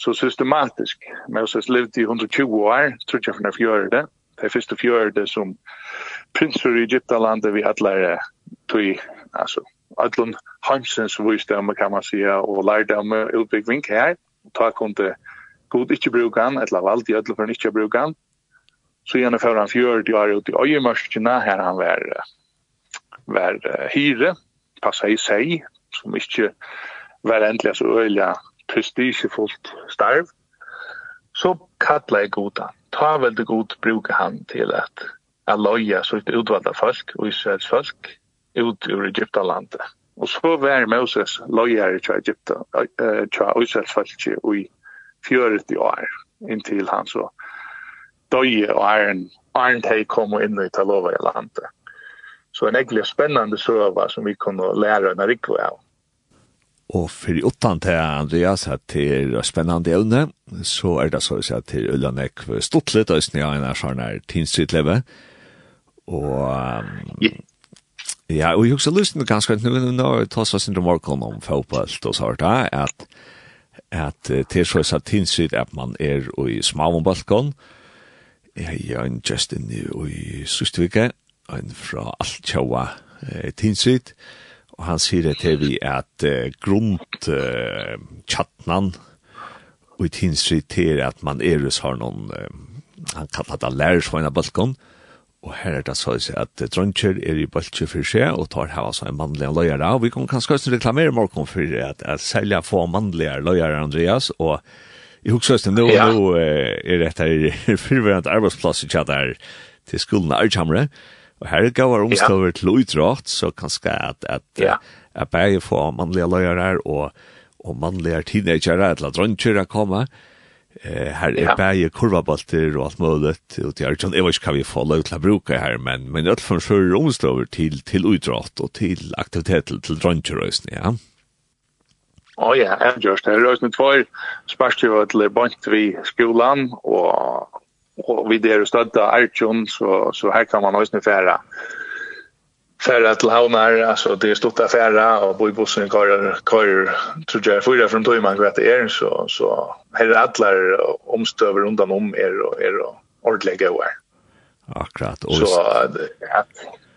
så systematisk. Moses levde i 120 år tror jeg for den fjørde det er første fjørde som prinser i Egyptalandet vi atler tog altså Adlon Hansens viste om kan man säga og lærte om utbyggving her ta kunde god ikke bruke han, etla vald i ødel for han ikke bruke han. Så gjerne før han fjør, de var ute i øyemørskene, her han var, var uh, hyre, passa i seg, som ikke var endelig så øyelig prestigefullt starv. Så kalla jeg god han. Ta veldig god bruke han til at aloja så ut utvalda folk og Israels folk ut ur Egyptalandet. Og så var Moses lojar i Egypta, uh, Israels folk i 40 år intill han så døye og æren æren teg kom og inn i Talova i landet. Så en egentlig spennende søva som vi kunne lære en rikve av. Og for i åttan til Andreas at det er spennende evne, så er det så å si at det er Ulla stått litt, og snia en er sånn her tinstritleve. Og ja, og jeg har også lyst til ganske, nå er det ta seg sin romorkon om fotballt og sånt, at at uh, til så satt tinsrit at man er i Smalombalkon, jeg er en Justin i Sustvike, en fra Altjaua uh, og han sier at vi at uh, grunt uh, tjattnan og i til at man er har noen, uh, han kallar det lærersvagna balkon, Og her er det så å si at dronjer er i bøltje for seg, og tar her altså en mannlig løyere. Og vi kan kanskje også reklamere morgen for at, at selja få mannlige løyere, Andreas. Og i huksøsten nå, ja. nå er det her fyrverant arbeidsplass i tjater til skolen Arjamre. Og her gav er omstøver til utrått, så kanskje at, at, ja. at, bare få mannlige løyere og, og mannlige teenagere, eller dronjer er kommet. Eh här är bäge kurvabolter och allt möjligt och det är ju jag vet inte kan vi få lov att bruka här men men det från sjö romstrover till till idrott och till aktivitet till drönkerösning ja. Oh ja, jag just det. Rörs med två sparstjuvar till bant vi skolan och och vi där stötta Archon så så här kan man också färra färra till havnar, alltså det är stort affära och bo i bussen kör, kör tror jag fyra från Tøyman kvar det är så, så här är alla omstöver undan om er och er och ordlägga här. Akkurat. Och så att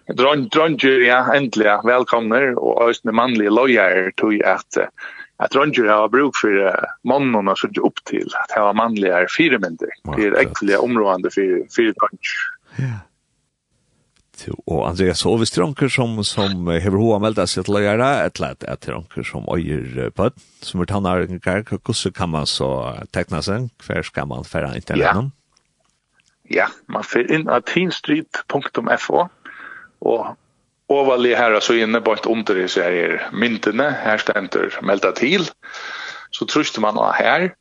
Drong, drong, ja, endelig, velkomner, og også mannlige lojer tog att att dronjer har bruk för uh, mannen och sånn upp till att ha manliga mannlige firemynder. Det er äckliga områden för, för dronjer. Ja. Og Andreas, så hvis det er som, som hever hoa melda seg til å gjøre, et eller annet at det som øyer på, som er tannar en hvordan kan man så tekna seg, hver skal man fære inn til? Ja, man fyr inn atinstreet.fo, og overlig her så inne på et under i seg er myndene, her stender melda til, så truster man av her,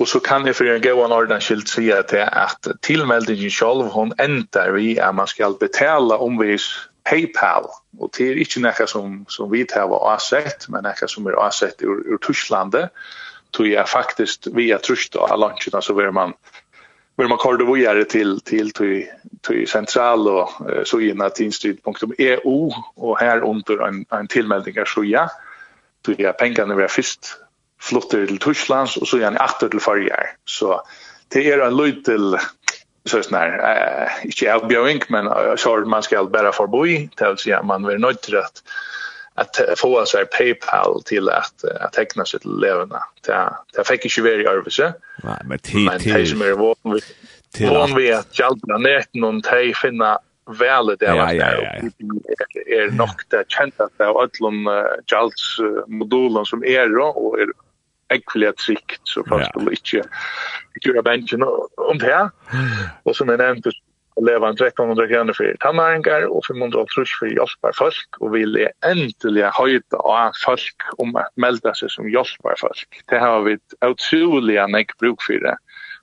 Og så kan jeg for en gå en ordentlig skilt säga till att tillmeldingen själv hon ändrar vi at man skal betale omvis PayPal Og det er ikke noe som, som vi tar av avsett men noe som er avsett ur, ur Tysklandet tog jeg faktisk via tröst av luncherna så vil man Men man kallar det vidare till till till till central och så inna till institut.eu och här under en en tillmeldning så ja. Då är pengarna vi har först flytter til Tysklands og så gjerne atter til Farger. Så det er en løy til så snar eh inte avbjöring men så man ska bara förboi till så att man vill nöjd till att att få så PayPal till att att teckna sig till leverna. Det det fick ju vara i överse. Nei, men till till men vad vi till om vi att jalta ner någon tej finna väl det var det kjent at det er alle allom jalts modulen som er og er ekviliga trygt så fast ja. de ikke gjør bensin om det her. Og som jeg nevnte, leva en 1300 kroner for tannæringar og 500 trus for hjelpar folk og vil jeg endelig høyde av folk om at melda seg som hjelpar folk. Det har vi utrolig nek bruk for det.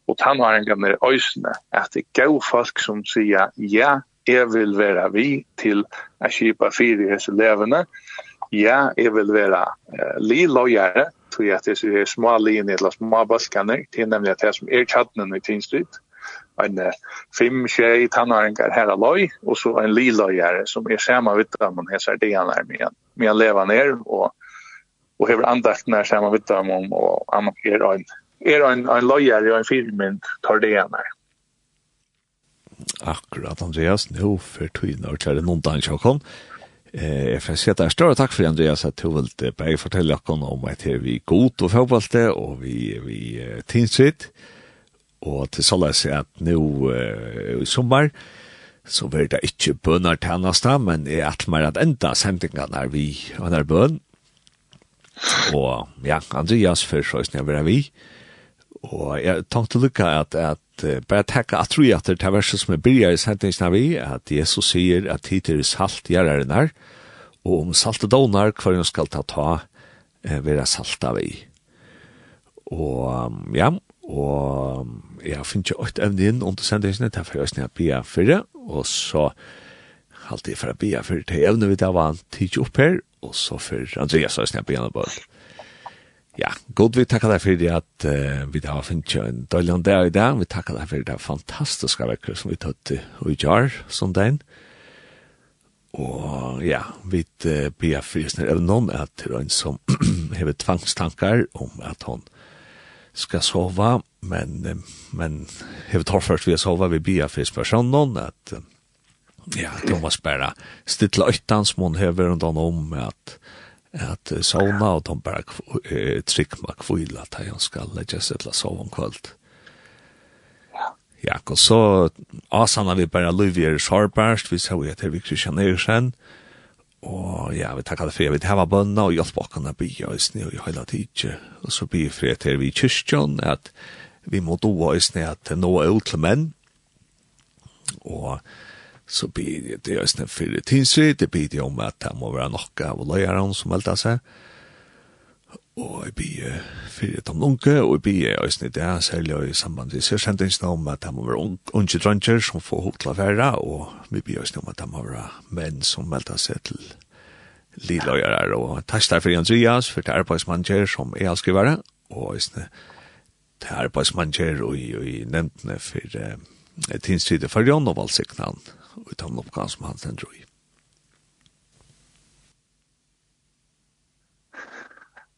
Og tannæringarna er øysene at det er gau folk som sier ja, jeg vil være vi til å kjipa fire i hese levende. Ja, jeg vil være uh, li lojere tror att det är små linjer eller små balkaner till nämligen att det som är chatten i Tinstrid en fem tjej tannaringar här alloj och så en lila gärre som är samma vittan man hälsar det han är med med att leva ner och och hur andakt när samma vittan om och annan är en är en en lojare och en filmint tar det han Akkurat Andreas, nu för tiden och kärle någon dans jag Eh, jeg får si at det er større takk for Andreas at du vil bare fortelle dere om at her vi er god og fotballte og vi, vi uh, tinsitt, og til så la såleis at nå uh, i sommer, så blir det ikke bønner til annars da, men jeg er mer at enda sendingene er vi og er bøn. Og ja, Andreas først og snøver er vi. Og jeg tenkte lukka at, at uh, bare tekka at tro at det er verset som er byrja i sentingen vi, at Jesus sier at hit er salt gjerreren her, og om salt og donar hver hun skal ta ta uh, være salt av vi. Og um, ja, og um, jeg finner ikke åkt evne inn under sentningsen, det er for jeg snar bia fyrre, og så halte jeg for å bia fyrre til evne vi da var han tidsi opp her, og så for Andreas og snar bia bia bia Ja, god vi takkar deg for det at uh, vi har finnet en døyland der i dag. Vi takkar deg for det fantastiske vekker som vi tatt i jar som den. Og ja, vi uh, blir frisner av noen at det er en som hever tvangstankar om at hon skal sova, men, uh, men hever tar først vi å sova, vi blir frisner av noen at uh, ja, Thomas bare stilla som hon hever undan om at at uh, sovna og de bare uh, tryggma kvila til han skal legge seg til å sove om kvöld. Ja. Ja, og så asana vi bare Luvier Sarbærst, vi så jo etter vi Kristian Eriksen, og ja, vi takkar det for, vi hava bønna og hjelp okkana bya og sni og i høyla tidsje, og så blir fri til vi kyrkjon, at vi må doa i at nå er ut til menn, og så blir det det ösna fyrir tinsri, det blir det om at det må være nokka av löjaren som eldar seg, Og jeg blir fyrir tom unge, og jeg blir øyne det, særlig i samband med sørsendingsene om at det må være unge dranger som får hok til å være, og vi blir øyne om at det må være menn som melder seg til lilløyere, og takk der for Andreas, for det arbeidsmanager som er avskrivere, og øyne det arbeidsmanger og i nevntene for tinstridet for Jan og valgsiknene og i tann oppgave som han sender i.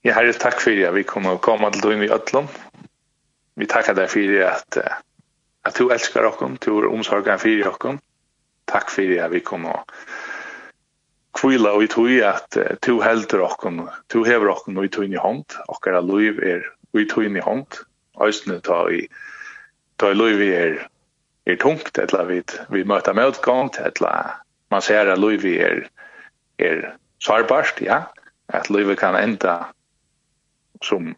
Ja, herre, takk for at vi kommer å komme til døgn i Øtlom. Vi takkar deg for at, at du elskar okkom, du er omsorgen for okkom. Takk for at vi kommer å kvila og tog at du helder okkom, du hever okkom og i tog i hånd, okkara liv er og i tog i hånd, Østene ta i, ta i liv er er tungt, eller vi, vi møter medgångt, eller man ser at livet er, er sårbart, ja, at livet kan enda som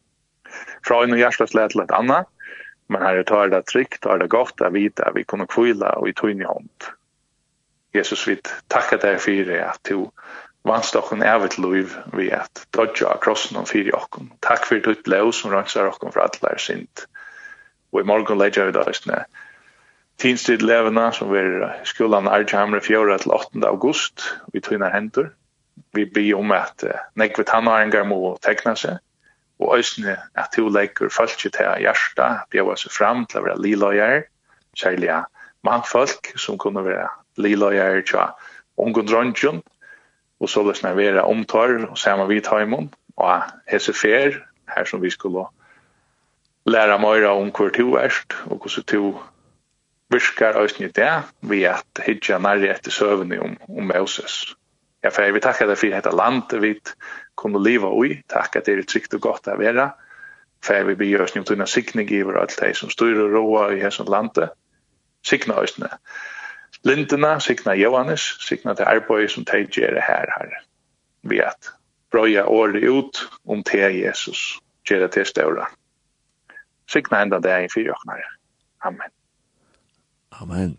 fra en hjertesle til et annet, men her tar det trygt, tar det godt å vite at vi kunne kvile og i tøyne hånd. Jesus, vi takker deg for det at du vannst dere av et liv ved at dødja av krossen om fire dere. Takk for ditt lov som rønser dere for alle er sint. Og i morgen legger vi dødsene. Takk Tinstid levna som var skolan Arjamre 4. til 8. august vi tvinnar hendur. Vi bi om at uh, nekvet hannaringar må tekna seg og øysne at to leikur falski til hjarta bjøva seg fram til å være lilojar særlig mannfolk som kunne være lilojar tja ungun dronjun og så løsna vera omtar og saman vi taimon og hese fer her som vi skulle lära meira om hver du erst og hvordan du virkar òsne det, vi at hitja nærri etter søvni om, om Moses. Ja, for jeg vil takka deg for dette land vi kunne liva ui, takka det er trygt og godt å være, for jeg vil bli òsne om tunna sikning iver alt det som styrer og roa i hesson landet, sikna òsne. Lindena, sikna Johannes, sikna til arbeid som teg gjerra her her, vi at brøya året ut om te Jesus, gjer det til ståra. Sikna enda det er en fyrjokknare. Amen. Amen.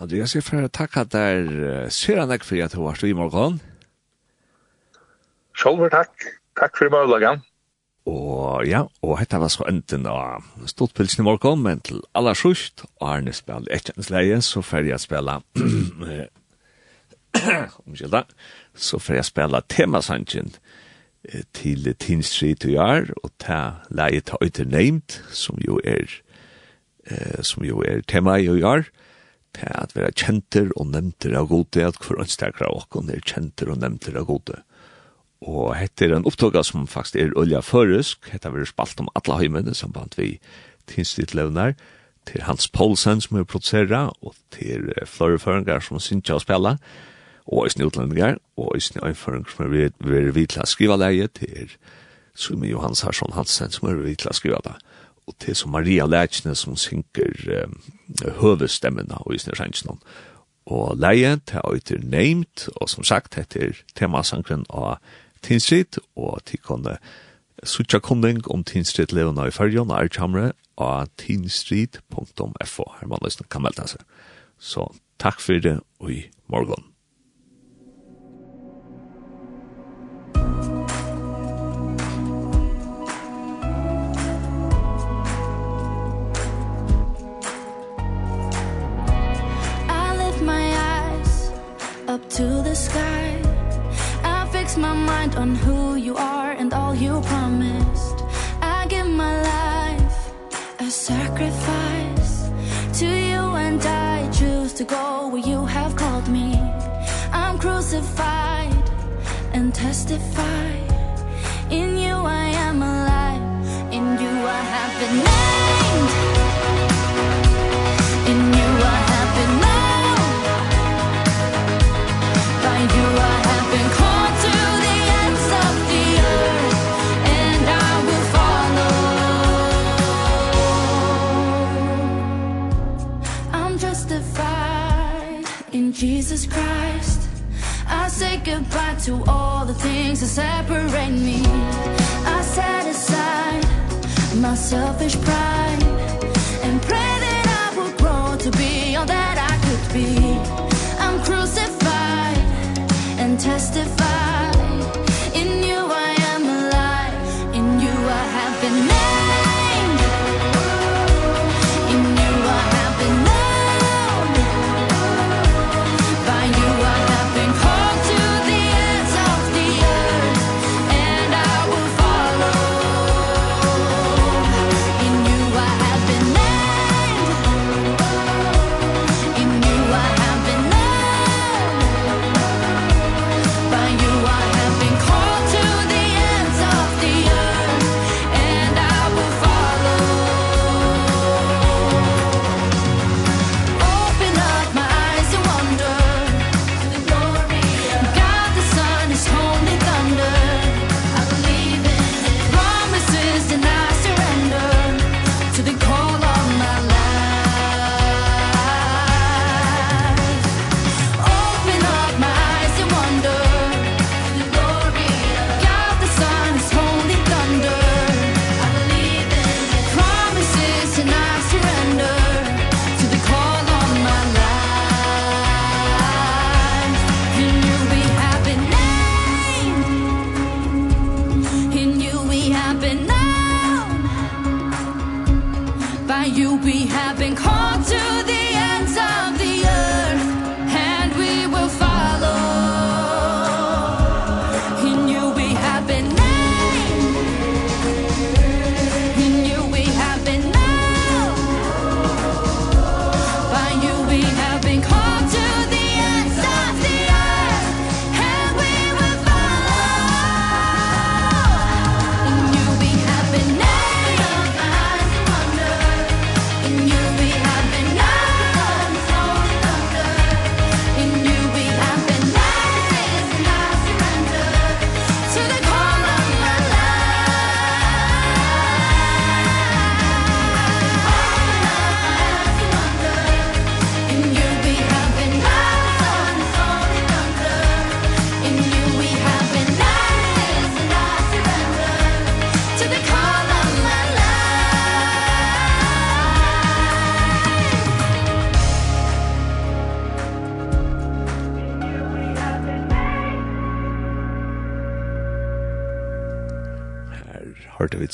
Andreas, jeg får takke der Søren Ek for at du var i morgen. Sjolver, takk. Takk for i morgen. Og ja, og dette var så enten av Stortpilsen i morgen, men til aller sørst, og Arne spiller Etjensleie, så får jeg spille omkjelda, så får jeg spille temasangen til Tinstri til Jar, og ta leie til Øyter Neimt, som jo er eh, som jo er tema i år, til at være kjenter og nevnter av gode, at hver ønstakere av åkken er kjenter og nevnter av gode. Og hette er en opptøkka som faktisk er olja føresk, hette er spalt om alle høymene som bant vi tinsdittlevner, til Hans Poulsen som er produsera, og til Flore Føringar som synes å spela, og i utlendinger, og i sin øynføring som er vidtla skriva leie, til Sumi Johans Harsson Hansen som er vidtla skriva leie og til som Maria Lætsne som synker um, høvestemmen av Isner Sanchnon. Og leie til øyter neimt, og som sagt heter temasankren av Tinstrid, og til kunne sutja kunding om Tinstrid levende i fyrjon og erkjamre av tinstrid.fo. Her man løsne kan melde seg. Så takk for det, og i morgen. mind on who you are and all you promised. I give my life a sacrifice. To you and I choose to go where you have called me. I'm crucified and testify in you I am alive. In you I have been named. Jesus Christ. I say goodbye to all the things that separate me. I set aside my selfish pride.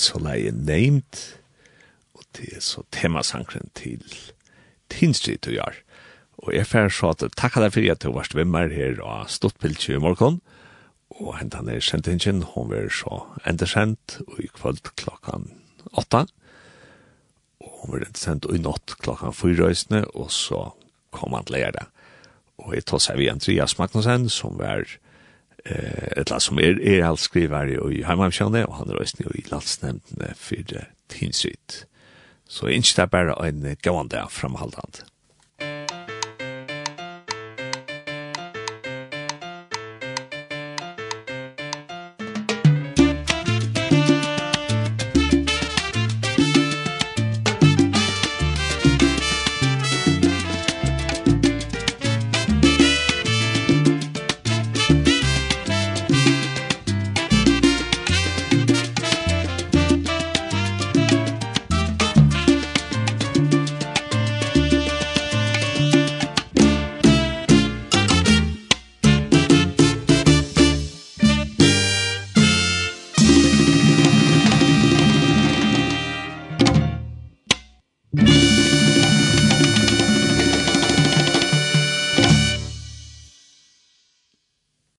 så leie neimt, og det er så temasankren til Tinstrid du gjør. Og jeg fer så at takk deg for at du var svimmer her og stått i morgen, og hentan er sendt ingen, hun var så endersendt, og i kvöld klokkan åtta, og hun var endersendt i natt klokkan fyrrøysene, og så kom han til å Og jeg tar seg vi Andreas Magnussen, som var eh ett som är är all skrivare i hemmavisjonen och han röstar ju i landsnämnden för tinsrit. Så inte det bara en gående framhållande.